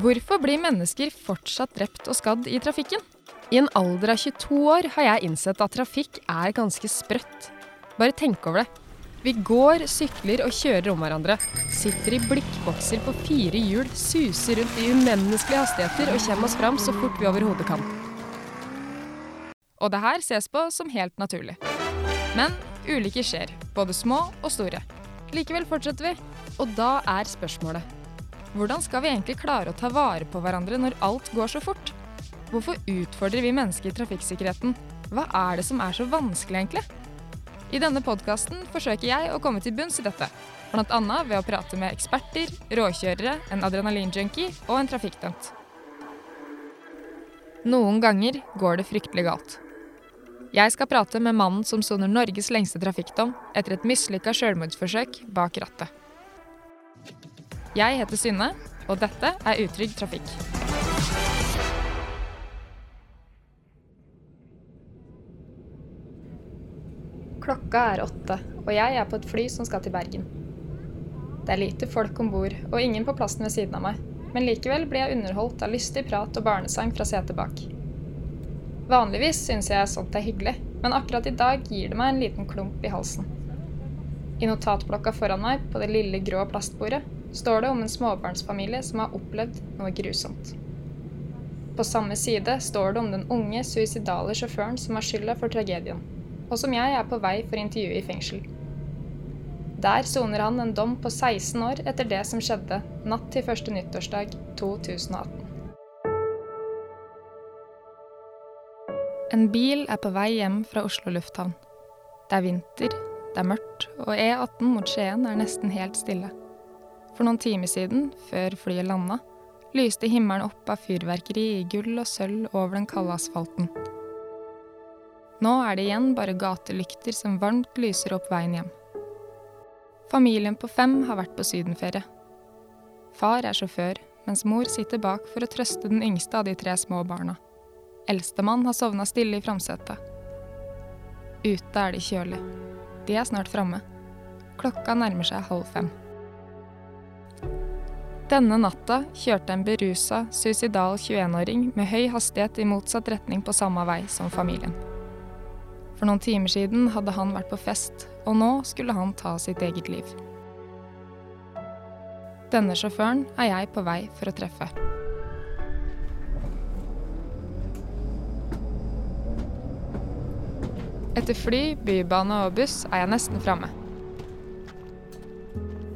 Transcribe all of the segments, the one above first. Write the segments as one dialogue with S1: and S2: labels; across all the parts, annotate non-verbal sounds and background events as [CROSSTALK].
S1: Hvorfor blir mennesker fortsatt drept og skadd i trafikken? I en alder av 22 år har jeg innsett at trafikk er ganske sprøtt. Bare tenk over det. Vi går, sykler og kjører om hverandre. Sitter i blikkbokser på fire hjul, suser rundt i umenneskelige hastigheter og kommer oss fram så fort vi overhodet kan. Og det her ses på som helt naturlig. Men ulykker skjer, både små og store. Likevel fortsetter vi, og da er spørsmålet hvordan skal vi egentlig klare å ta vare på hverandre når alt går så fort? Hvorfor utfordrer vi mennesker trafikksikkerheten? Hva er det som er så vanskelig, egentlig? I denne podkasten forsøker jeg å komme til bunns i dette. Bl.a. ved å prate med eksperter, råkjørere, en adrenalinjunkie og en trafikkdømt. Noen ganger går det fryktelig galt. Jeg skal prate med mannen som soner Norges lengste trafikkdom etter et mislykka sjølmordsforsøk bak rattet. Jeg heter Synne, og dette er Utrygg trafikk. Klokka er åtte, og jeg er på et fly som skal til Bergen. Det er lite folk om bord, og ingen på plassen ved siden av meg, men likevel blir jeg underholdt av lystig prat og barnesang fra setet bak. Vanligvis syns jeg sånt er hyggelig, men akkurat i dag gir det meg en liten klump i halsen. I notatblokka foran meg, på det lille grå plastbordet, står det om en småbarnsfamilie som har opplevd noe grusomt. På samme side står det om den unge, suicidale sjåføren som har skylda for tragedien, og som jeg er på vei for intervju i fengsel. Der soner han en dom på 16 år etter det som skjedde natt til første nyttårsdag 2018. En bil er på vei hjem fra Oslo lufthavn. Det er vinter, det er mørkt, og E18 mot Skien er nesten helt stille. For noen timer siden, før flyet landa, lyste himmelen opp av fyrverkeri i gull og sølv over den kalde asfalten. Nå er det igjen bare gatelykter som varmt lyser opp veien hjem. Familien på fem har vært på sydenferie. Far er sjåfør, mens mor sitter bak for å trøste den yngste av de tre små barna. Eldstemann har sovna stille i framsetet. Ute er det kjølig. De er snart framme. Klokka nærmer seg halv fem. Denne natta kjørte en berusa, suicidal 21-åring med høy hastighet i motsatt retning på samme vei som familien. For noen timer siden hadde han vært på fest, og nå skulle han ta sitt eget liv. Denne sjåføren er jeg på vei for å treffe. Etter fly, bybane og buss er jeg nesten framme.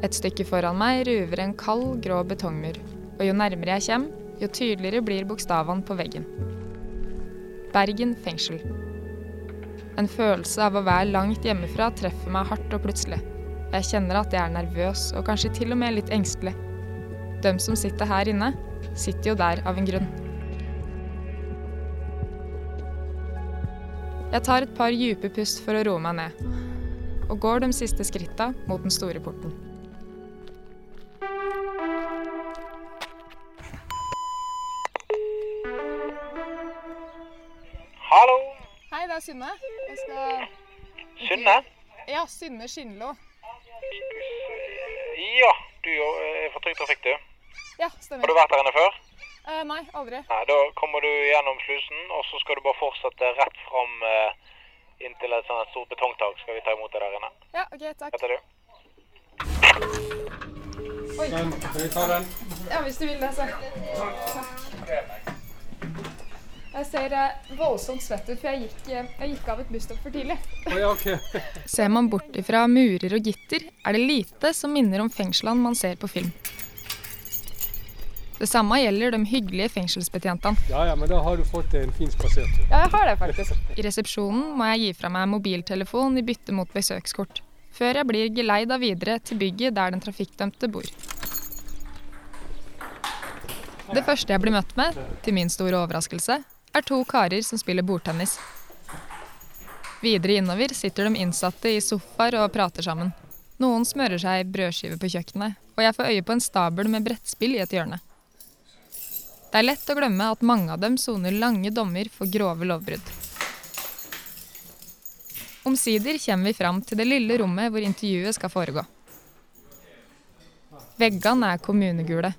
S1: Et stykke foran meg ruver en kald, grå betongmur. Og jo nærmere jeg kommer, jo tydeligere blir bokstavene på veggen. Bergen fengsel. En følelse av å være langt hjemmefra treffer meg hardt og plutselig. Jeg kjenner at jeg er nervøs, og kanskje til og med litt engstelig. De som sitter her inne, sitter jo der av en grunn. Jeg tar et par dype pust for å roe meg ned, og går de siste skritta mot den store porten.
S2: Hallo.
S1: Hei, det er Synne. Jeg skal
S2: Synne?
S1: Ja, Synne Skinlo.
S2: Ja, du er fra Trygg Trafikk, du.
S1: Ja, stemmer.
S2: Har du vært der inne før?
S1: Eh, nei, aldri.
S2: Nei, Da kommer du gjennom slusen, og så skal du bare fortsette rett fram eh, inntil et sånt stort betongtak. Skal vi ta imot deg der inne.
S1: Ja, OK, takk.
S2: Heter du?
S1: Oi.
S3: Den, vi ta den?
S1: Ja, hvis du vil det, så. Takk. Jeg ser eh, voldsomt svett ut, for jeg gikk, eh, jeg gikk av et busstopp for tidlig.
S3: Oh, ja, ok. [LAUGHS]
S1: Ser man bort ifra murer og gitter, er det lite som minner om fengslene man ser på film. Det samme gjelder de hyggelige fengselsbetjentene.
S3: Ja, ja, men da har du fått en fin spasertur.
S1: Ja, jeg har det faktisk. I resepsjonen må jeg gi fra meg mobiltelefon i bytte mot besøkskort, før jeg blir geleida videre til bygget der den trafikkdømte bor. Det første jeg blir møtt med, til min store overraskelse, er to karer som spiller bordtennis. Videre innover sitter de innsatte i sofaer og prater sammen. Noen smører seg brødskiver på kjøkkenet, og jeg får øye på en stabel med brettspill i et hjørne. Det er lett å glemme at mange av dem soner lange dommer for grove lovbrudd. Omsider kommer vi fram til det lille rommet hvor intervjuet skal foregå. Veggene er kommunegule.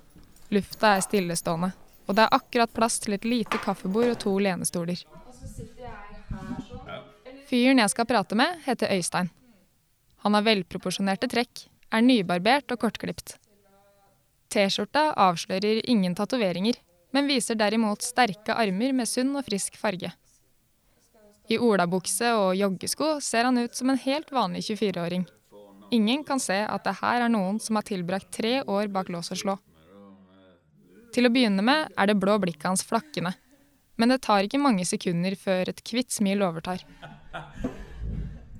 S1: Lufta er stillestående, og det er akkurat plass til et lite kaffebord og to lenestoler. Fyren jeg skal prate med, heter Øystein. Han har velproporsjonerte trekk, er nybarbert og kortklipt. T-skjorta avslører ingen tatoveringer, men viser derimot sterke armer med sunn og frisk farge. I olabukse og joggesko ser han ut som en helt vanlig 24-åring. Ingen kan se at det her er noen som har tilbrakt tre år bak lås og slå. Til å begynne med er det blå blikket hans flakkende. Men det tar ikke mange sekunder før et kvitt smil overtar.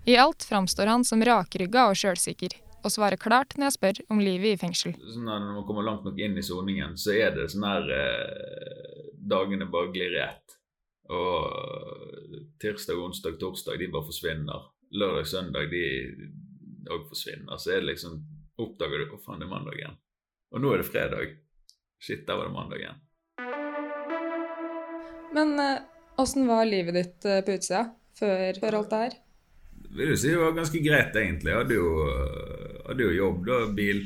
S1: I alt framstår han som rakrygga og sjølsikker, og svarer klart når jeg spør om livet i fengsel.
S4: Sånn når man kommer langt nok inn i soningen, så er det sånn her eh, Dagene bare glir i ett. Og tirsdag, onsdag, torsdag, de bare forsvinner. Lørdag, søndag, de òg forsvinner. Så er det liksom Oppdager du Å, faen, det er mandag igjen. Og nå er det fredag. Shit, der var det mandag igjen.
S1: Men åssen var livet ditt eh, på utsida før, før alt det her?
S4: Vil du si det var ganske greit, egentlig. Jeg hadde jo, eh, hadde jo jobb, da. Bil.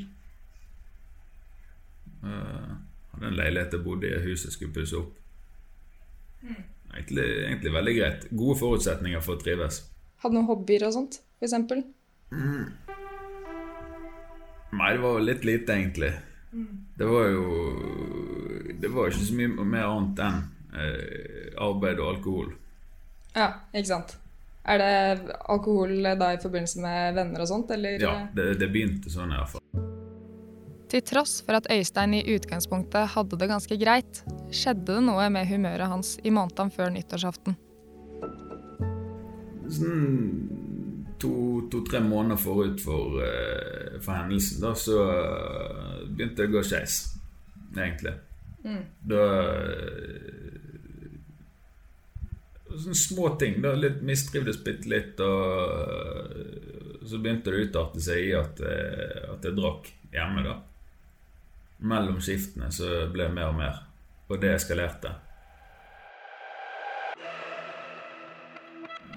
S4: Uh, hadde en leilighet jeg bodde i, huset skulle pusse opp. Egentlig, egentlig veldig greit. Gode forutsetninger for å trives.
S1: Hadde noen hobbyer og sånt, for eksempel?
S4: Nei, det var litt lite, egentlig. Det var jo Det var ikke så mye mer annet enn eh, arbeid og alkohol.
S1: Ja, ikke sant. Er det alkohol da i forbindelse med venner og sånt, eller?
S4: Ja, det, det begynte sånn i hvert fall.
S1: Til tross for at Øystein i utgangspunktet hadde det ganske greit, skjedde det noe med humøret hans i månedene før nyttårsaften.
S4: Sånn to-tre måneder forut for, eh, for hendelsen, da, så begynte det å gå skeis, egentlig. Da eh, Sånne små ting. da, litt Mistrivdes bitte litt, og eh, så begynte det å utarte seg i at, eh, at jeg drakk hjemme, da. Mellom skiftene så ble det mer og mer, og det eskalerte.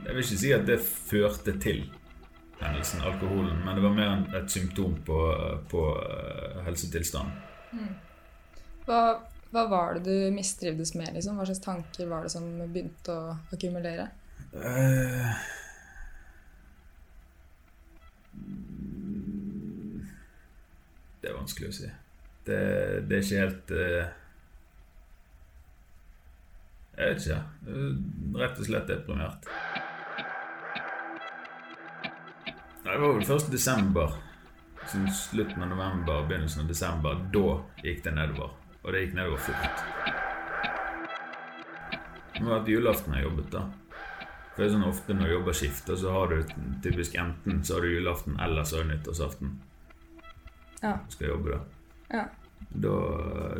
S4: Jeg vil ikke si at det førte til hendelsen, alkoholen, men det var mer et symptom på, på eh, helsetilstanden.
S1: Hva, hva var det du mistrivdes med? Liksom? Hva slags tanker var det som begynte å akkumulere?
S4: Eh, Det er vanskelig å si. Det, det er ikke helt eh, Jeg vet ikke. Rett og slett deprimert. Det var vel først desember. Sånn slutten av november, begynnelsen av desember. Da gikk det nedover. Og det gikk nedover fort. Det var et julaften jeg jobbet, da. For det er sånn ofte når du jobber skifter, så har du typisk enten så har du julaften, eller så har du nyttårsaften.
S1: Ja.
S4: Du skal jobbe da.
S1: ja.
S4: Da,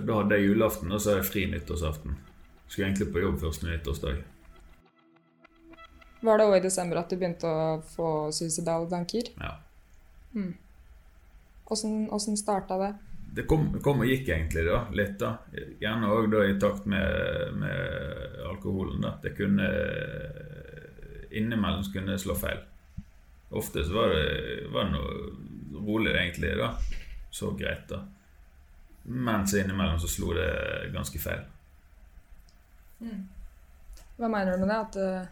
S4: da hadde jeg julaften, og så har jeg fri nyttårsaften. Skulle egentlig på jobb første nyttårsdag.
S1: Var det òg i desember at du begynte å få suicidale tanker?
S4: Ja.
S1: Åssen åssen starta det?
S4: Det kom, kom og gikk egentlig, da. Litt, da. Gjerne òg i takt med, med alkoholen, da. Det kunne Innimellom kunne slå feil. Ofte så var det, var det noe rolig, egentlig, da. Så greit, da. Mens innimellom så slo det ganske feil.
S1: Hva mener du med det? At uh,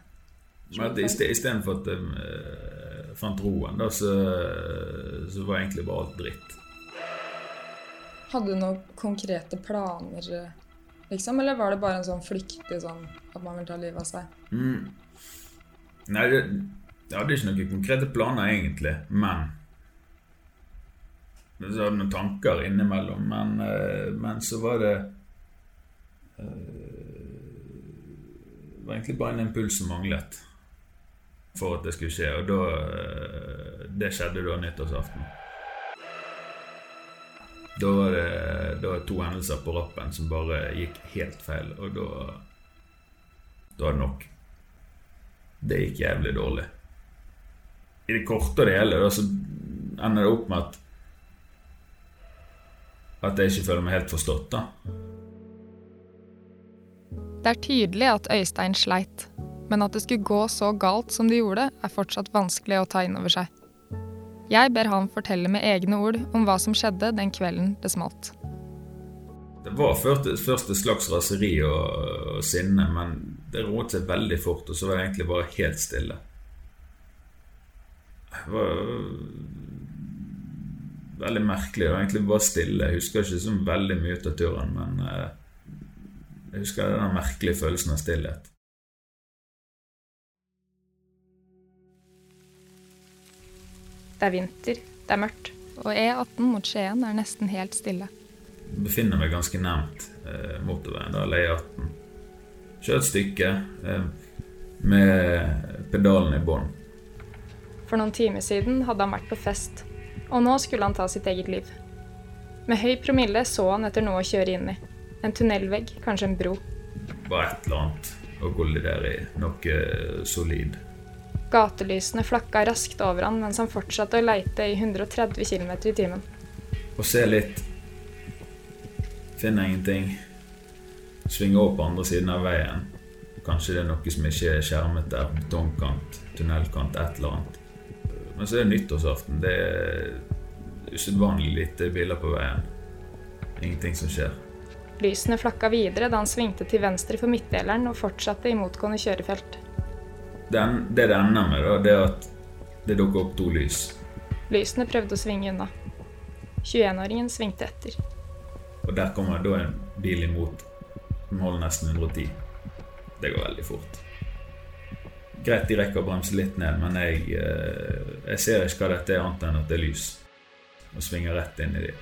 S4: Men at iste- istedenfor at jeg fant roen, da, så, så var egentlig bare alt dritt.
S1: Hadde du noen konkrete planer, eh, liksom? Eller var det bare en sånn flyktig sånn at man vil ta livet av seg?
S4: Mm. Nei, det, jeg hadde ikke noen konkrete planer, egentlig, men Så hadde jeg noen tanker innimellom, men, eh, men så var det eh, Det var egentlig bare en impuls som manglet for at det skulle skje, og da eh, Det skjedde da nyttårsaften. Da var det, det var to hendelser på rappen som bare gikk helt feil, og da Da var det nok. Det gikk jævlig dårlig. I det korte og det hele da, så ender det opp med at at jeg ikke føler meg helt forstått, da.
S1: Det er tydelig at Øystein sleit, men at det skulle gå så galt som det gjorde, er fortsatt vanskelig å ta inn over seg. Jeg ber han fortelle med egne ord om hva som skjedde den kvelden det smalt.
S4: Det var først, et slags raseri og, og sinne, men det roet seg veldig fort, og så var det egentlig bare helt stille. Det var veldig merkelig. Det var egentlig bare stille. Jeg husker ikke så veldig mye ut av turen, men eh, jeg husker den merkelige følelsen av stillhet.
S1: Det er vinter, det er mørkt, og E18 mot Skien er nesten helt stille.
S4: Jeg befinner meg ganske nært eh, motorveien, eller E18. Kjører et stykke eh, med pedalen i bånn.
S1: For noen timer siden hadde han vært på fest, og nå skulle han ta sitt eget liv. Med høy promille så han etter noe å kjøre inn i. En tunnelvegg, kanskje en bro.
S4: Bare et eller annet å kollidere i. Noe solid.
S1: Gatelysene flakka raskt over han mens han fortsatte å leite i 130 km i timen.
S4: Og se litt. Finner ingenting. Svinger opp på andre siden av veien. Kanskje det er noe som ikke er skjermet der. Betongkant, tunnelkant, et eller annet. Men så er det nyttårsaften. Det er usedvanlig lite biler på veien. Ingenting som skjer.
S1: Lysene flakka videre da han svingte til venstre for midtdeleren og fortsatte i motgående kjørefelt.
S4: Den, det det ender med, da, det er at det dukker opp to lys.
S1: Lysene prøvde å svinge unna. 21-åringen svingte etter.
S4: Og der kommer da en bil imot. Den holder nesten 110. Det går veldig fort. Greit de rekker å bremse litt ned, men jeg, eh, jeg ser ikke hva dette er annet enn at det er lys. Og svinger rett inn i de.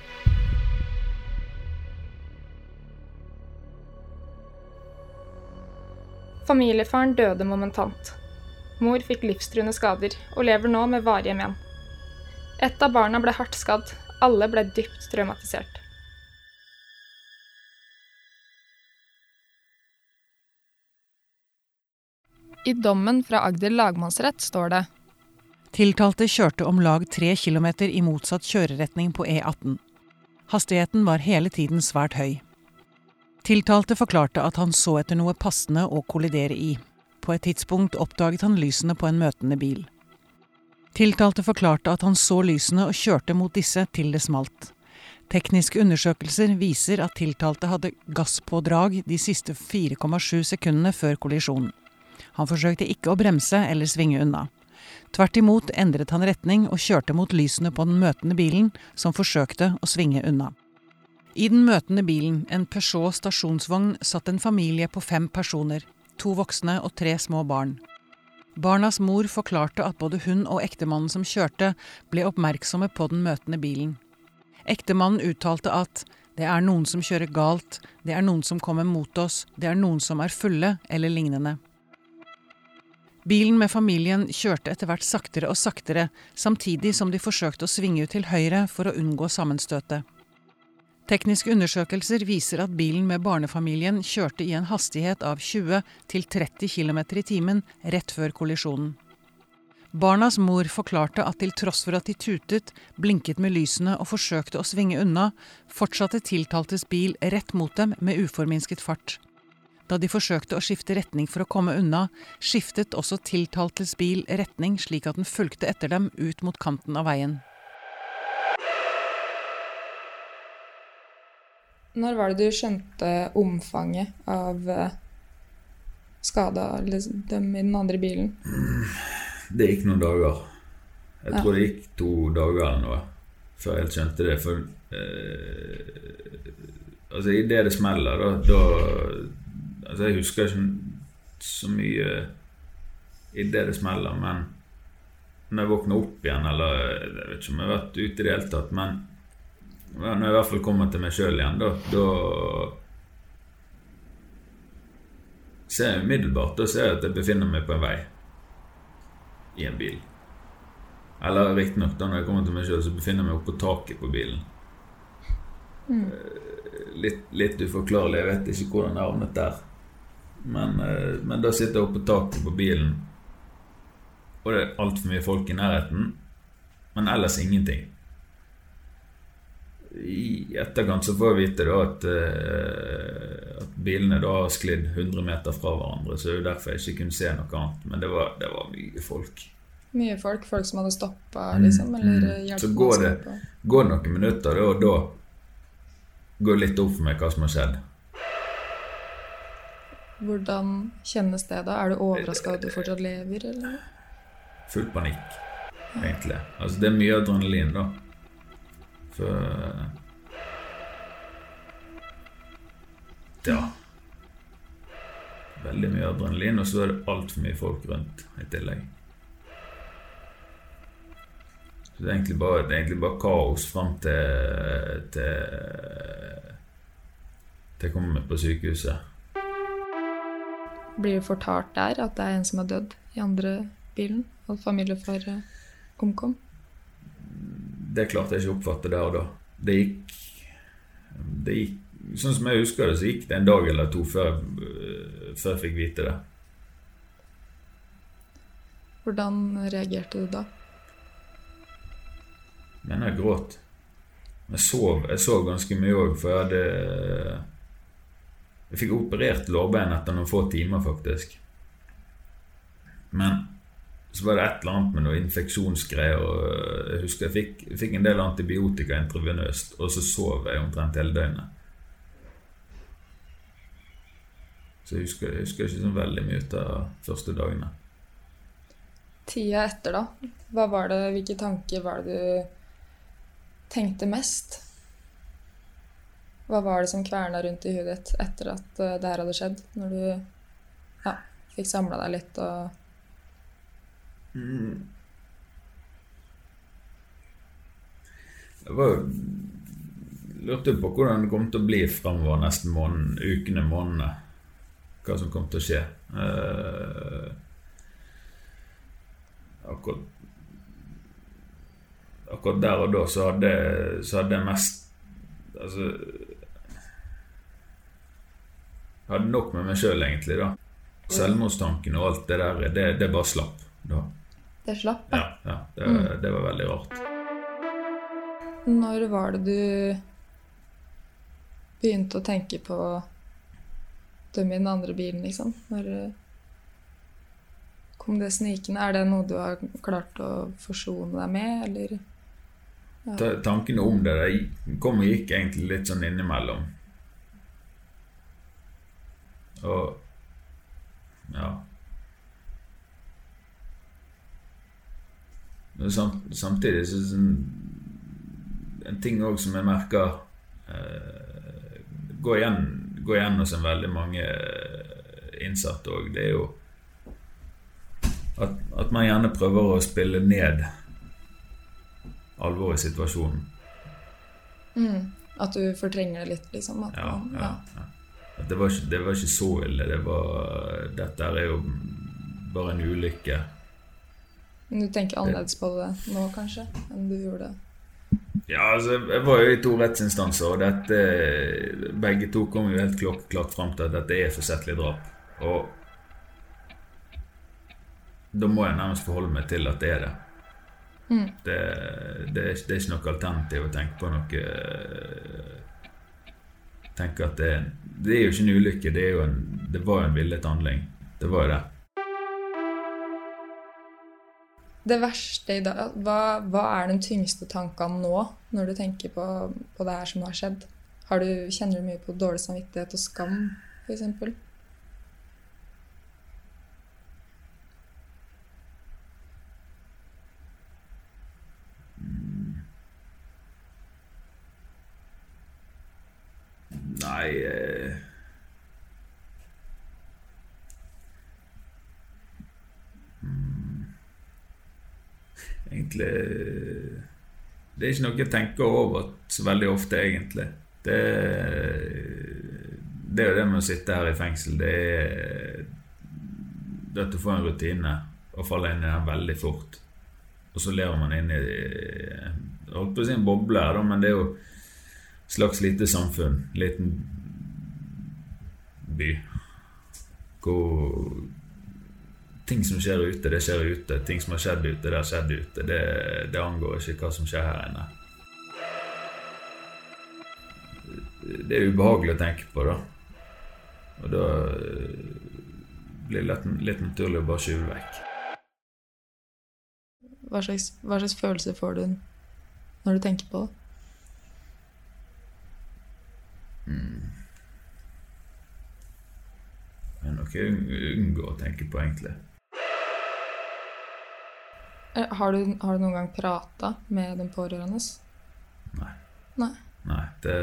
S1: Familiefaren døde momentant. Mor fikk livstruende skader og lever nå med varige men. Ett av barna ble hardt skadd. Alle ble dypt traumatisert. I dommen fra Agder lagmannsrett står det
S5: Tiltalte kjørte om lag tre kilometer i motsatt kjøreretning på E18. Hastigheten var hele tiden svært høy. Tiltalte forklarte at han så etter noe passende å kollidere i. På et tidspunkt oppdaget han lysene på en møtende bil. Tiltalte forklarte at han så lysene og kjørte mot disse til det smalt. Tekniske undersøkelser viser at tiltalte hadde gasspådrag de siste 4,7 sekundene før kollisjonen. Han forsøkte ikke å bremse eller svinge unna. Tvert imot endret han retning og kjørte mot lysene på den møtende bilen, som forsøkte å svinge unna. I den møtende bilen, en Peugeot stasjonsvogn, satt en familie på fem personer, to voksne og tre små barn. Barnas mor forklarte at både hun og ektemannen som kjørte, ble oppmerksomme på den møtende bilen. Ektemannen uttalte at det er noen som kjører galt, det er noen som kommer mot oss, det er noen som er fulle, eller lignende. Bilen med familien kjørte etter hvert saktere og saktere, samtidig som de forsøkte å svinge ut til høyre for å unngå sammenstøtet. Tekniske undersøkelser viser at bilen med barnefamilien kjørte i en hastighet av 20 til 30 km i timen rett før kollisjonen. Barnas mor forklarte at til tross for at de tutet, blinket med lysene og forsøkte å svinge unna, fortsatte tiltaltes bil rett mot dem med uforminsket fart. Da de forsøkte å skifte retning for å komme unna, skiftet også tiltaltes bil retning slik at den fulgte etter dem ut mot kanten av veien.
S1: Når var det du skjønte omfanget av eh, skada dem i den andre bilen?
S4: Det gikk noen dager. Jeg
S1: Ja.
S4: tror det gikk to dager eller noe før jeg helt skjønte det. For eh, altså, idet det smeller, da, da Altså, jeg husker ikke så mye idet det smeller, men når jeg våkner opp igjen, eller Jeg vet ikke om jeg har vært ute i det hele tatt, men når jeg i hvert fall kommer til meg sjøl igjen, da, da ser jeg umiddelbart da ser jeg at jeg befinner meg på en vei i en bil. Eller riktignok, da når jeg kommer til meg sjøl, så befinner jeg meg oppå taket på bilen. Mm. Litt, litt uforklarlig, jeg vet ikke hvordan jeg havnet der. Men, eh, men da sitter jeg oppå taket på bilen, og det er altfor mye folk i nærheten, men ellers ingenting. I etterkant så får jeg vite da at, eh, at bilene da har sklidd 100 meter fra hverandre, så det er derfor jeg ikke kunne se noe annet. Men det var, det var mye folk.
S1: Mye folk? Folk som hadde stoppa,
S4: Mm,
S1: liksom? Eller
S4: mm. Så går det- Går noen minutter, og da går det litt opp for meg hva som har skjedd.
S1: Hvordan kjennes det da? Er du overraska at du fortsatt lever, eller?
S4: Full panikk, egentlig. Altså, det er mye adrenalin, da. For Ja. Veldig mye adrenalin, og så er det altfor mye folk rundt i tillegg. Så det er egentlig bare, er egentlig bare kaos fram til, til til jeg kommer på sykehuset.
S1: Blir det fortalt der at det er en som er dødd i andre bilen? At familiefar eh, omkom?
S4: Det klarte jeg ikke å oppfatte der og da. Det gikk, det gikk Sånn som jeg husker det, så gikk det en dag eller to før, jeg- før jeg fikk vite det.
S1: Hvordan reagerte du da?
S4: Men jeg gråt. Jeg sov, jeg sov ganske mye òg, for jeg hadde Jeg fikk operert lårbein etter noen få timer, faktisk. Men så var det et eller annet med noe infeksjonsgreier. og Jeg husker jeg fikk, fikk en del antibiotika intravenøst, og så sov jeg omtrent hele døgnet. Så jeg husker, jeg husker ikke så veldig mye ut av første dagene.
S1: Tida etter, da? Hva var det, Hvilke tanker var det du tenkte mest? Hva var det som kverna rundt i huet ditt etter at eh, det her hadde skjedd? Når du ja, fikk samla deg litt og
S4: Jeg var lurte på hvordan det kom til å bli framover neste måned, ukene, månedene. Hva som kom til å skje. Eh, akkurat Akkurat der og da så hadde, så hadde jeg mest Altså hadde nok med meg sjøl, egentlig, da. Selvmordstanken og alt det der, det, det bare slapp da.
S1: Det slapp,
S4: Ja, ja det, det var veldig rart.
S1: Når var det du begynte å tenke på dem i den andre bilen, liksom? Når eh, kom det snikende? Er det noe du har klart å forsone deg med, eller?
S4: Ja. Tankene om det det kom og gikk egentlig litt sånn innimellom. Og ja. Men sam, samtidig så sånn, En ting òg som jeg merker eh, går, igjen, går igjen hos en veldig mange eh, innsatte òg, det er jo at, at man gjerne prøver å spille ned alvoret i situasjonen.
S1: Mm. At du fortrenger det litt, liksom? At
S4: Ja,
S1: man-
S4: ja, ja. At det, var ikke, det var ikke så ille. Det var, dette er jo bare en ulykke.
S1: Men du tenker annerledes på det nå, kanskje, enn du gjorde
S4: Ja, altså, jeg var jo i to rettsinstanser, og dette Begge to kom jo helt klokkeklart fram til at dette er forsettlig drap. Og da må jeg nærmest forholde meg til at det er det.
S1: Mm.
S4: Det, det, er, det er ikke noe alternativ å tenke på noe Tenke at det, det er jo ikke en ulykke, det, en, det var jo en villet handling. Det var jo det.
S1: Det verste i dag hva, hva er den tyngste tankene nå, når du tenker på, på det her som har skjedd? Har du, kjenner du mye på dårlig samvittighet og skam, f.eks.?
S4: Nei eh, Egentlig Det er ikke noe jeg tenker over så veldig ofte, egentlig. Det, det er jo det med å sitte her i fengsel. Det er at du får en rutine og faller inn i den veldig fort. Og så lever man inn i Jeg holdt på å si en boble, her, da, men det er jo slags lite samfunn. Liten by. Hvor ting som skjer ute, det skjer ute. Ting som har skjedd ute, det har skjedd ute. Det, det angår ikke hva som skjer her inne. Det er ubehagelig å tenke på, da. Og da eh, blir det litt, litt naturlig å bare skyve vekk.
S1: Hva slags, hva slags følelser får du når du tenker på det?
S4: Det er noe jeg unngår å tenke på, egentlig.
S1: Eh, Har du, har du noen gang prata med den pårørende?
S4: Nei.
S1: Nei.
S4: Nei, det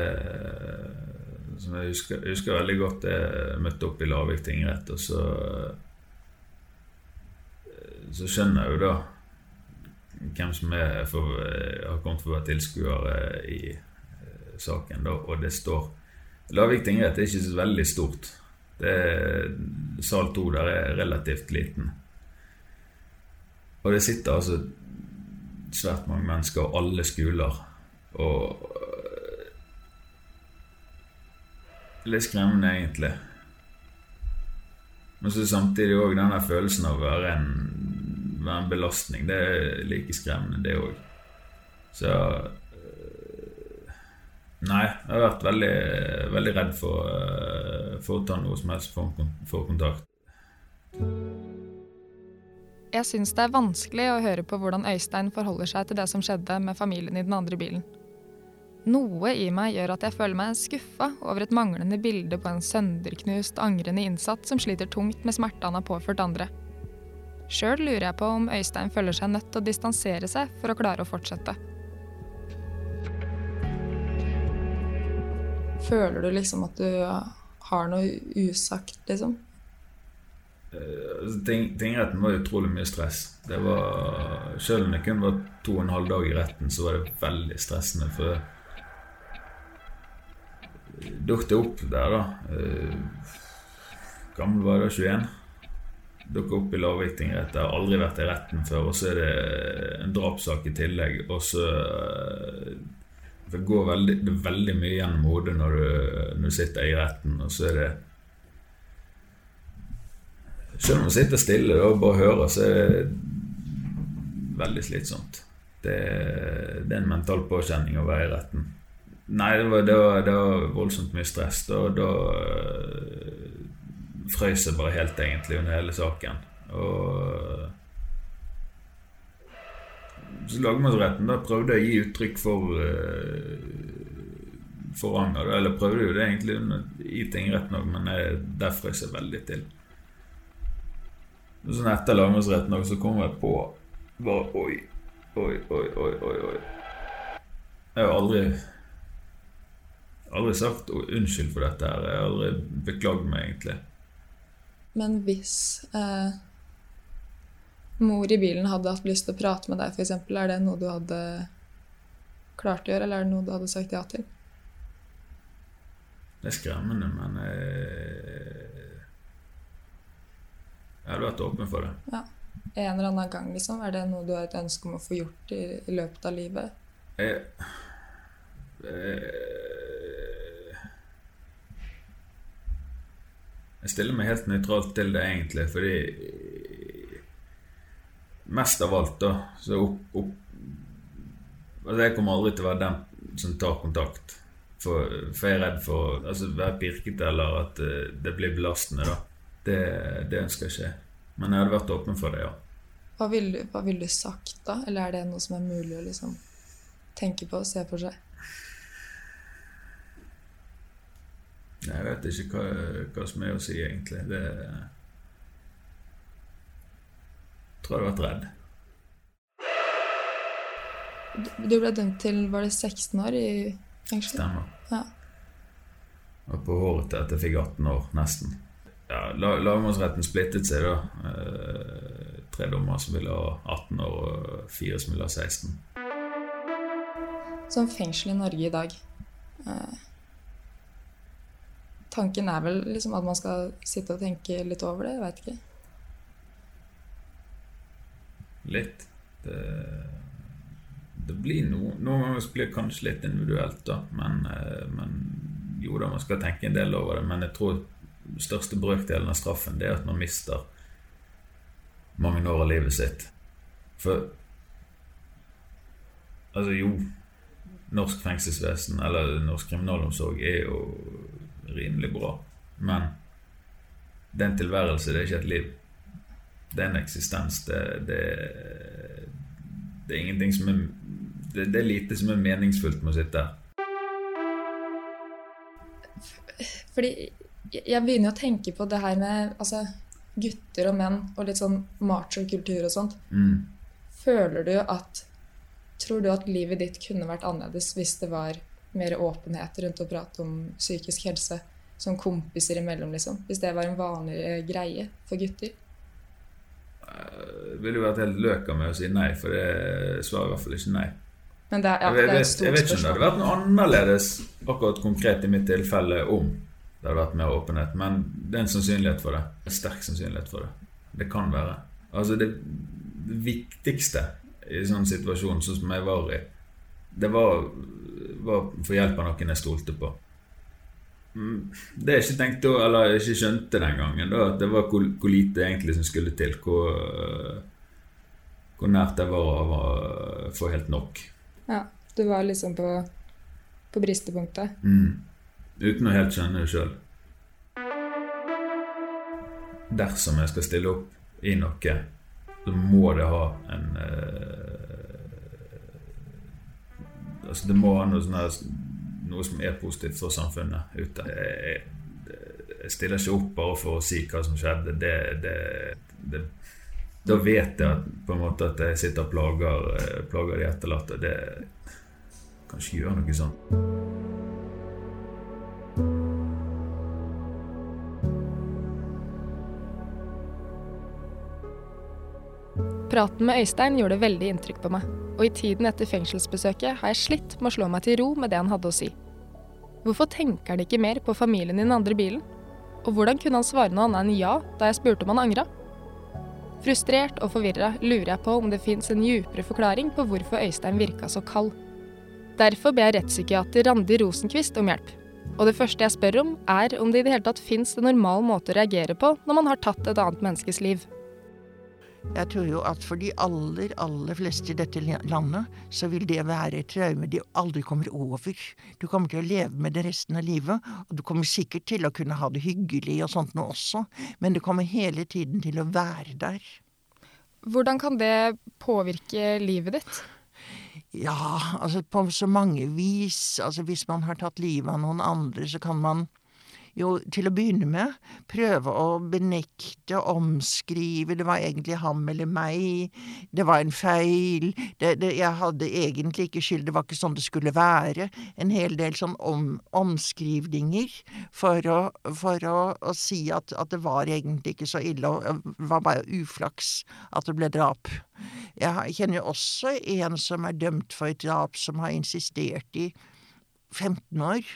S4: som jeg husker, jeg husker veldig godt jeg møtte opp i Lavik tingrett, og så Så skjønner jeg jo da hvem som er for, har kommet for å være tilskuere i eh, saken, da, og det står Lavik tingrett er ikke så veldig stort. Det er, sal 2 der er relativt liten. Og det sitter altså svært mange mennesker, og alle skoler. Og Litt skremmende, egentlig. Men så samtidig òg denne følelsen av å være en, være en belastning. Det er like skremmende, det òg. Så øh, Nei, jeg har vært veldig, veldig redd for, øh, for å ta noe som helst for, for kontakt.
S1: Jeg syns det er vanskelig å høre på hvordan Øystein forholder seg til det som skjedde med familien i den andre bilen. Noe i meg gjør at jeg føler meg skuffa over et manglende bilde på en sønderknust, angrende innsatt som sliter tungt med smerte han har påført andre. Sjøl lurer jeg på om Øystein føler seg nødt til å distansere seg for å klare å fortsette. Føler du liksom at du har noe usagt, liksom?
S4: Eh, ting, Tingretten var utrolig mye stress. Det var, Selv om det kun var to og en halv dag i retten, så var det veldig stressende. For dukket opp der, da. Eh, Gammel var jeg da? 21? Dukket opp i Larvik tingrett. Jeg har aldri vært i retten før. Og så er det en drapssak i tillegg. Og så eh, Det går veldig, det veldig mye gjennom hodet når når du sitter i retten, og så er det selv om man sitter stille og bare hører, så er det veldig slitsomt. Det, det er en mental påkjenning å være i retten. Nei, det var, det var, det var voldsomt mye stress. Da, da øh, frøys jeg bare helt, egentlig, under hele saken. Og så lagmannsretten da prøvde jeg å gi uttrykk for øh, for anger. Eller prøvde jo det egentlig i tingretten òg, men jeg, der frøs jeg veldig til. Sånn etter lagmannsretten også, så kom jeg på bare Oi, oi, oi, oi, oi. oi. Jeg har aldri aldri sagt unnskyld for dette her. Jeg har aldri beklagd meg, egentlig.
S1: Men hvis eh, mor i bilen hadde hatt lyst til å prate med deg, f.eks., er det noe du hadde klart å gjøre, eller er det noe du hadde sagt ja til?
S4: Det er skremmende, men jeg, jeg har vært åpen for det.
S1: Ja. En eller annen gang, liksom? Er det noe du har et ønske om å få gjort i, i løpet av livet?
S4: Jeg, jeg, jeg stiller meg helt nøytralt til det, egentlig, fordi Mest av alt, da, så opp, opp Altså, jeg kommer aldri til å være den som tar kontakt. For, for jeg er redd for å altså, være pirkete eller at uh, det blir belastende. da. Det, det ønsker jeg ikke. Men jeg hadde vært åpen for det, ja.
S1: Hva ville vil du sagt da? Eller er det noe som er mulig å liksom tenke på og se for seg?
S4: Jeg vet ikke hva, hva som er å si, egentlig. Det Jeg tror jeg hadde vært redd.
S1: Du ble dømt til var det 16 år i fengsel?
S4: Stemmer.
S1: Ja.
S4: Og på håret til at jeg fikk 18 år, nesten. Ja, la- Lagmannsretten splittet seg, da. Eh, tre dommere som ville ha 18 år, og fire som ville ha 16.
S1: Som fengsel i Norge i dag eh, Tanken er vel liksom at man skal sitte og tenke litt over det? Jeg veit ikke.
S4: Litt. Det, det blir noe Noen ganger blir det kanskje litt individuelt, da. Men, eh, men jo da, man skal tenke en del over det. Men jeg tror største brøkdelen av straffen det er at man mister mange år av livet sitt. For Altså, jo Norsk fengselsvesen, eller norsk kriminalomsorg, er jo rimelig bra. Men det er en tilværelse, det er ikke et liv. Det er en eksistens. Det, det, det er ingenting som er det, det er lite som er meningsfullt med å sitte her.
S1: Fordi jeg begynner å tenke på det her med altså, gutter og menn og litt sånn macho-kultur og sånt.
S4: Mm.
S1: Føler du at Tror du at livet ditt kunne vært annerledes hvis det var mer åpenhet rundt å prate om psykisk helse? Som kompiser imellom, liksom? Hvis det var en vanligere greie for gutter?
S4: Det ville jo vært helt løka med å si nei, for det svarer i hvert fall ikke nei.
S1: Men det er, ja,
S4: jeg, vet,
S1: et
S4: jeg vet ikke om det hadde vært noe annerledes akkurat konkret i mitt tilfelle om det hadde vært mer åpenhet, men det er en sannsynlighet for det. En sterk sannsynlighet for det. Det kan være. Altså, det, viktigste i en sånn situasjon sånn som jeg var i, det var, var for hjelp av noen jeg stolte på. Mm, Det jeg ikke tenkte, eller jeg ikke skjønte den gangen, da, at det var hvor, hvor lite egentlig som skulle til. Hvor, hvor nært jeg var av å få helt nok.
S1: Ja, du var liksom på, på bristepunktet.
S4: Mm. Uten å helt skjønne det sjøl. Dersom jeg skal stille opp i noe, så må det ha en eh, Altså, det må ha noe, sånn her, noe som er positivt for samfunnet ute. Jeg, jeg stiller ikke opp bare for å si hva som skjedde. Det, det, det Da vet jeg på en måte at jeg sitter og plager, eh, plager de etterlatte. Det kan ikke gjøre noe sånt.
S1: Praten med Øystein gjorde veldig inntrykk på meg, og i tiden etter fengselsbesøket har jeg slitt med å slå meg til ro med det han hadde å si. Hvorfor tenker han ikke mer på familien i den andre bilen? Og hvordan kunne han svare noe annet enn ja da jeg spurte om han angra? Frustrert og forvirra lurer jeg på om det fins en djupere forklaring på hvorfor Øystein virka så kald. Derfor ber jeg rettspsykiater Randi Rosenquist om hjelp. Og det første jeg spør om, er om det i det hele tatt fins en normal måte å reagere på når man har tatt et annet menneskes liv.
S6: Jeg tror jo at for de aller, aller fleste i dette landet, så vil det være et traume de aldri kommer over. Du kommer til å leve med det resten av livet, og du kommer sikkert til å kunne ha det hyggelig og sånt noe også, men det kommer hele tiden til å være der.
S1: Hvordan kan det påvirke livet ditt?
S6: Ja, altså på så mange vis. Altså hvis man har tatt livet av noen andre, så kan man jo til å begynne med prøve å benekte, omskrive, det var egentlig ham eller meg, det var en feil, det, det, jeg hadde egentlig ikke skyld, det var ikke sånn det skulle være. En hel del sånn om, omskrivninger for å, for å, å si at, at det var egentlig ikke så ille, og det var bare uflaks at det ble drap. Jeg kjenner jo også en som er dømt for et drap, som har insistert i 15 år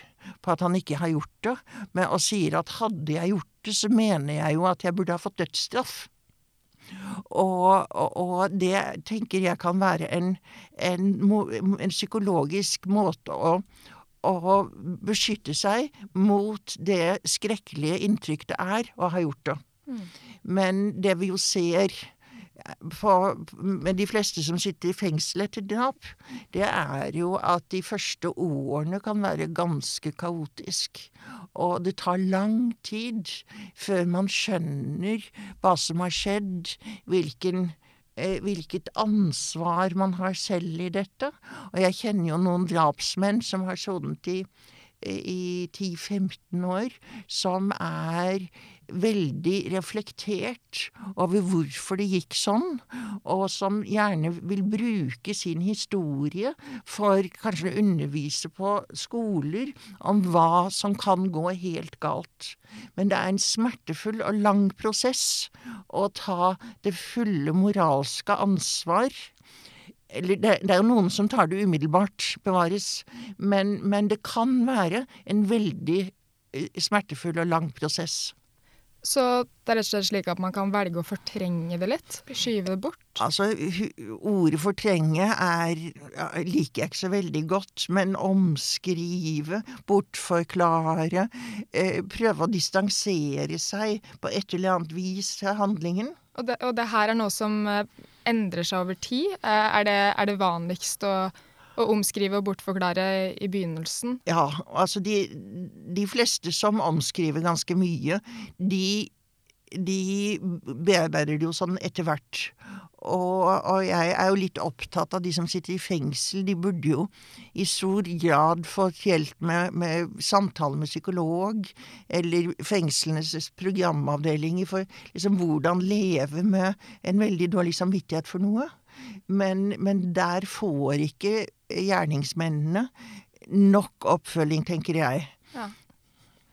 S6: på at han ikke har gjort det, men, og sier at hadde jeg gjort det, så mener jeg jo at jeg burde ha fått dødsstraff. Og, og, og det tenker jeg kan være en, en, en psykologisk måte å, å beskytte seg mot det skrekkelige inntrykk det er å ha gjort det. Men det vi jo ser for, de fleste som sitter i fengsel etter drap, det er jo at de første årene kan være ganske kaotisk. Og det tar lang tid før man skjønner hva som har skjedd, hvilken eh, hvilket ansvar man har selv i dette. Og jeg kjenner jo noen drapsmenn som har sonet i, i 10-15 år, som er veldig reflektert over hvorfor det gikk sånn, og som gjerne vil bruke sin historie for kanskje å undervise på skoler om hva som kan gå helt galt. Men det er en smertefull og lang prosess å ta det fulle moralske ansvar eller det, det, er jo noen som tar det umiddelbart, bevares, men, men det kan være en veldig smertefull og lang prosess.
S1: Så det er rett og slett slik at man kan velge å fortrenge det litt? Skyve det bort?
S6: Altså, ordet fortrenge er liker jeg ikke så veldig godt, men omskrive, bortforklare, eh, prøve å distansere seg på et eller annet vis til handlingen.
S1: Og det, og det her er noe som endrer seg over tid? Er det, er det vanligst å å omskrive og bortforklare i begynnelsen?
S6: Ja, altså de, de fleste som omskriver ganske mye, de, de bearbeider det jo sånn etter hvert. og, og jeg er jo litt opptatt av de som sitter i fengsel. De burde jo i stor grad fått hjelp med, med samtale med psykolog, eller fengslenes programavdelinger for liksom hvordan leve med en veldig dårlig samvittighet for noe. Men, men der får ikke gjerningsmennene nok oppfølging, tenker jeg.
S1: Ja.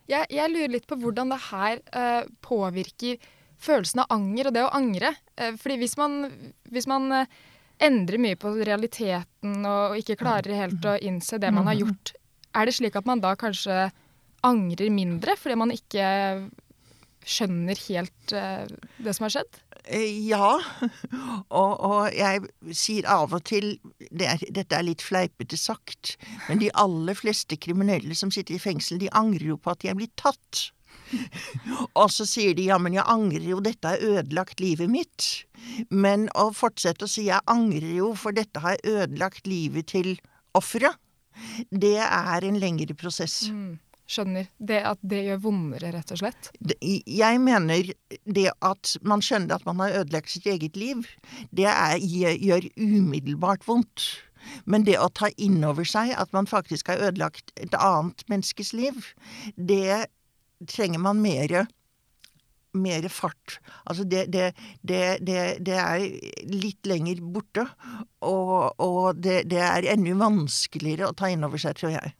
S1: Jeg, jeg lurer litt på hvordan det her eh, påvirker følelsen av anger og det å angre. Eh, fordi hvis man, hvis man eh, endrer mye på realiteten og, og ikke klarer helt å innse det man har gjort, er det slik at man da kanskje angrer mindre fordi man ikke skjønner helt eh, det som har skjedd?
S6: Ja, [LAUGHS] og, og jeg sier av og til det er, Dette er litt fleipete sagt, men de aller fleste kriminelle som sitter i fengsel, de angrer jo på at de er blitt tatt. [LAUGHS] Og så sier de ja, men jeg angrer jo, dette har ødelagt livet mitt. Men å fortsette å si jeg angrer jo, for dette har ødelagt livet til offeret, det er en lengre prosess.
S1: Skjønner. Det at det gjør vondere, rett og slett.
S6: Jeg mener det at man skjønner at man har ødelagt sitt eget liv, det er, gjør umiddelbart vondt. Men det å ta inn over seg at man faktisk har ødelagt et annet menneskes liv, det trenger man mere mer fart. Altså det, det, det, det, det er litt lenger borte, og, og det, det er enda vanskeligere å ta inn over seg, tror jeg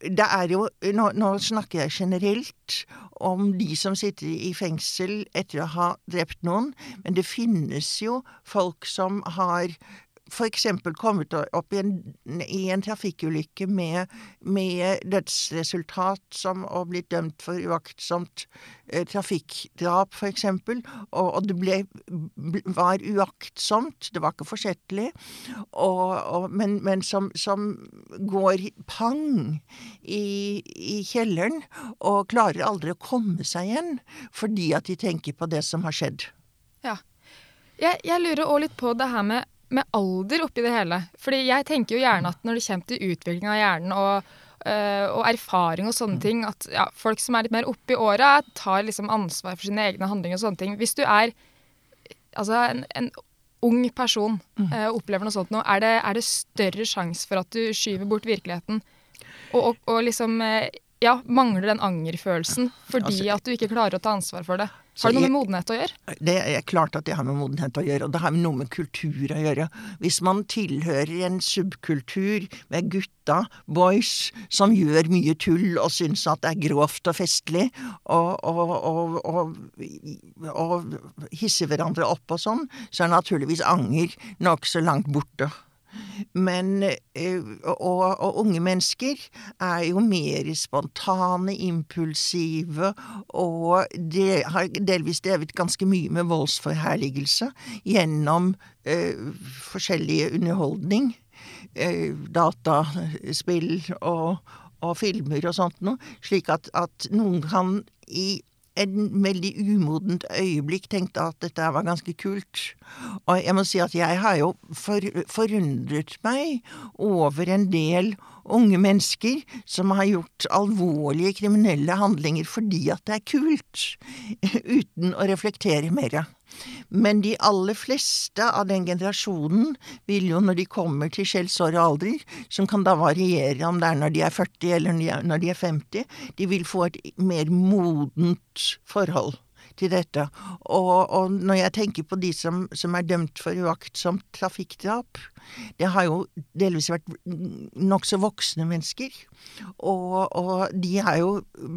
S6: det er jo nå, nå snakker jeg generelt om de som sitter i fengsel etter å ha drept noen, men det finnes jo folk som har eksempel kommet opp i en, i en trafikkulykke med, med dødsresultat som å blitt dømt for uaktsomt eh, trafikkdrap, eksempel, og, og det ble, var uaktsomt, det var ikke forsettlig, og, og, men, men som, som går pang i, i kjelleren og klarer aldri å komme seg igjen fordi at de tenker på det som har skjedd.
S1: Ja. Jeg, jeg lurer òg litt på det her med, med alder oppi det hele. Fordi jeg tenker jo gjerne at når det kommer til utvikling av hjernen og, øh, og erfaring og sånne ting, at ja, folk som er litt mer oppi åra, tar liksom ansvar for sine egne handlinger og sånne ting. Hvis du er altså en, en ung person øh, opplever noe sånt nå, er det, er det større sjanse for at du skyver bort virkeligheten og, og, og liksom øh, ja, mangler den angerfølelsen fordi
S6: Altså,
S1: at du ikke klarer å ta ansvar for det. Har det noe med modenhet å gjøre?
S6: Det er klart at det har med modenhet å gjøre, og det har noe med kultur å gjøre. Hvis man tilhører en subkultur med gutta, boys, som gjør mye tull og syns at det er grovt og festlig, og, og, og, og, hisser hverandre opp og sånn, så er naturligvis anger nokså langt borte. Men eh, og, og unge mennesker er jo mer spontane, impulsive, og det har delvis drevet ganske mye med voldsforherligelse gjennom eh, forskjellige underholdning. Eh, dataspill og, og filmer og sånt noe. Slik at, at noen kan i en veldig umodent øyeblikk tenkte at dette var ganske kult. Og jeg må si at jeg har jo for, forundret meg over en del unge mennesker som har gjort alvorlige kriminelle handlinger fordi at det er kult, [LAUGHS] uten å reflektere mer. Men de aller fleste av den generasjonen vil jo, når de kommer til skjellsår og alder, som kan da variere om det er når de er 40 eller når de er- når de er 50, de vil få et mer modent forhold til dette. Og, og når jeg tenker på de som, som er dømt for uaktsomt trafikkdrap, det har jo delvis vært nokså voksne mennesker, og, og de er jo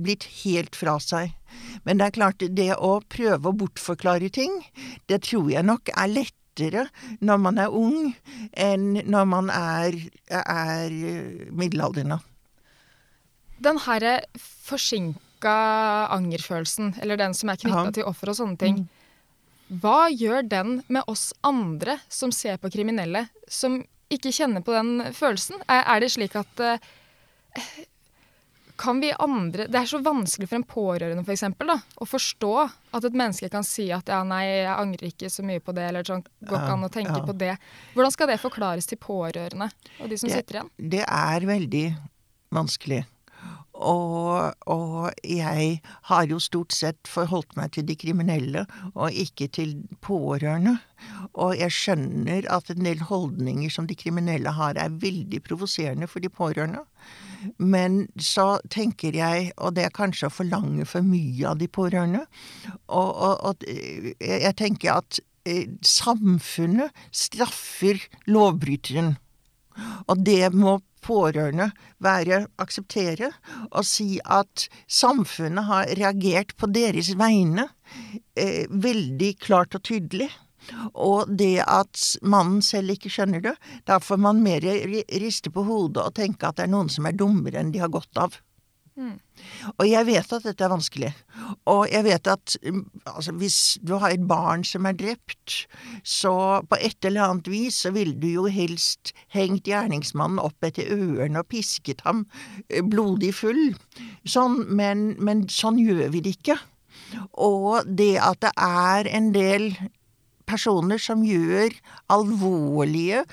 S6: blitt helt fra seg. Men det er klart, det å prøve å bortforklare ting, det tror jeg nok er lettere når man er ung, enn når man er, er middelaldrende.
S1: Den herre forsinka angerfølelsen, eller den som er knytta til offer og sånne ting, hva gjør den med oss andre som ser på kriminelle, som ikke kjenner på den følelsen? Er, er det slik at uh, kan vi andre Det er så vanskelig for en pårørende for eksempel, da, å forstå at et menneske kan si at ja, nei, jeg angrer ikke så mye på det, eller sånn, går ikke an å tenke
S6: ja.
S1: på det. Hvordan skal det forklares til pårørende og de som
S6: Det-
S1: sitter igjen?
S6: Det er veldig vanskelig. Og, og jeg har jo stort sett forholdt meg til de kriminelle, og ikke til pårørende. Og jeg skjønner at en del holdninger som de kriminelle har, er veldig provoserende for de pårørende. Men så tenker jeg, og det er kanskje å forlange for mye av de pårørende, og, og, og jeg tenker at eh, samfunnet straffer lovbryteren. Og det må pårørende være akseptere, og si at samfunnet har reagert på deres vegne eh, veldig klart og tydelig. Og det at mannen selv ikke skjønner det, da får man mer riste på hodet og tenke at det er noen som er dummere enn de har godt av. Mm. Og jeg vet at dette er vanskelig. Og jeg vet at altså, hvis du har et barn som er drept, så på et eller annet vis så ville du jo helst hengt gjerningsmannen opp etter ørene og pisket ham eh, blodig full. Sånn, men, men sånn gjør vi det ikke. Og det at det er en del personer som gjør alvorlige,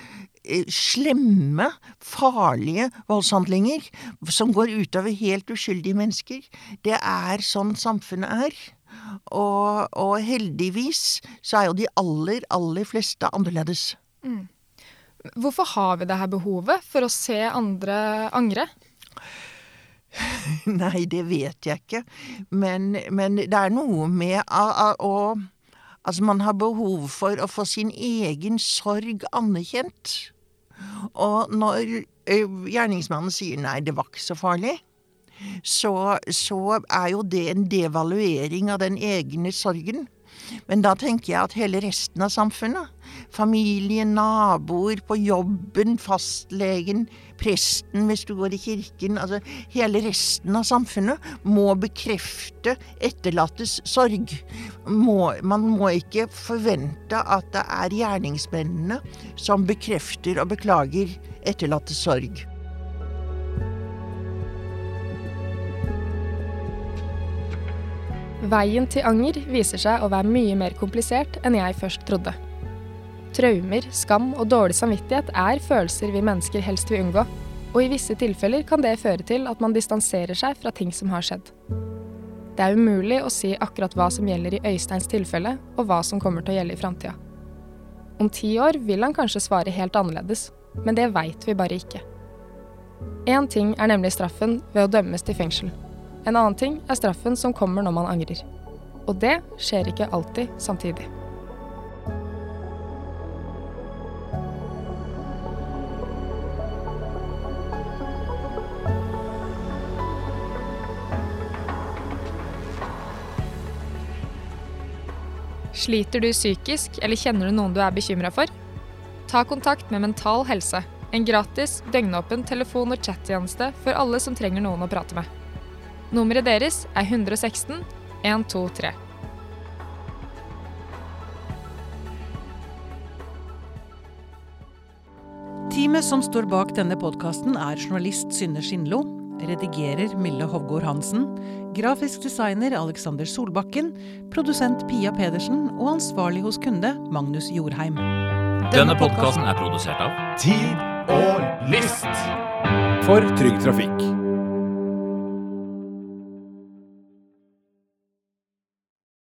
S6: slemme, farlige voldshandlinger som går utover helt uskyldige mennesker. Det er sånn samfunnet er. Og, og heldigvis så er jo de aller, aller fleste annerledes. Mm.
S1: Hvorfor har vi det her behovet for å se andre angre? [LAUGHS]
S6: Nei, det vet jeg ikke. Men, men det er noe med å Altså, man har behov for å få sin egen sorg anerkjent. Og når gjerningsmannen sier 'nei, det var ikke så farlig', så, så er jo det en devaluering av den egne sorgen. Men da tenker jeg at hele resten av samfunnet, familie, naboer, på jobben, fastlegen, presten hvis du går i kirken, altså hele resten av samfunnet, må bekrefte etterlattes sorg. Må, man må ikke forvente at det er gjerningsmennene som bekrefter og beklager etterlattes sorg.
S1: Veien til anger viser seg å være mye mer komplisert enn jeg først trodde. Traumer, skam og dårlig samvittighet er følelser vi mennesker helst vil unngå, og i visse tilfeller kan det føre til at man distanserer seg fra ting som har skjedd. Det er umulig å si akkurat hva som gjelder i Øysteins tilfelle, og hva som kommer til å gjelde i framtida. Om ti år vil han kanskje svare helt annerledes, men det veit vi bare ikke. Én ting er nemlig straffen ved å dømmes til fengsel. En annen ting er straffen som kommer når man angrer. Og det skjer ikke alltid samtidig. Sliter du psykisk, eller kjenner du noen du er bekymra for? Ta kontakt med Mental Helse, en gratis, døgnåpen telefon- og chattjeneste for alle som trenger noen å prate med. Nummeret deres er 116 123.
S5: Teamet som står bak denne podkasten er journalist Synne Skinlo, redigerer Mille Hovgård Hansen, grafisk designer Alexander Solbakken, produsent Pia Pedersen og ansvarlig hos kunde Magnus Jorheim.
S7: Denne podkasten er produsert av
S8: Tid og List for Trygg Trafikk.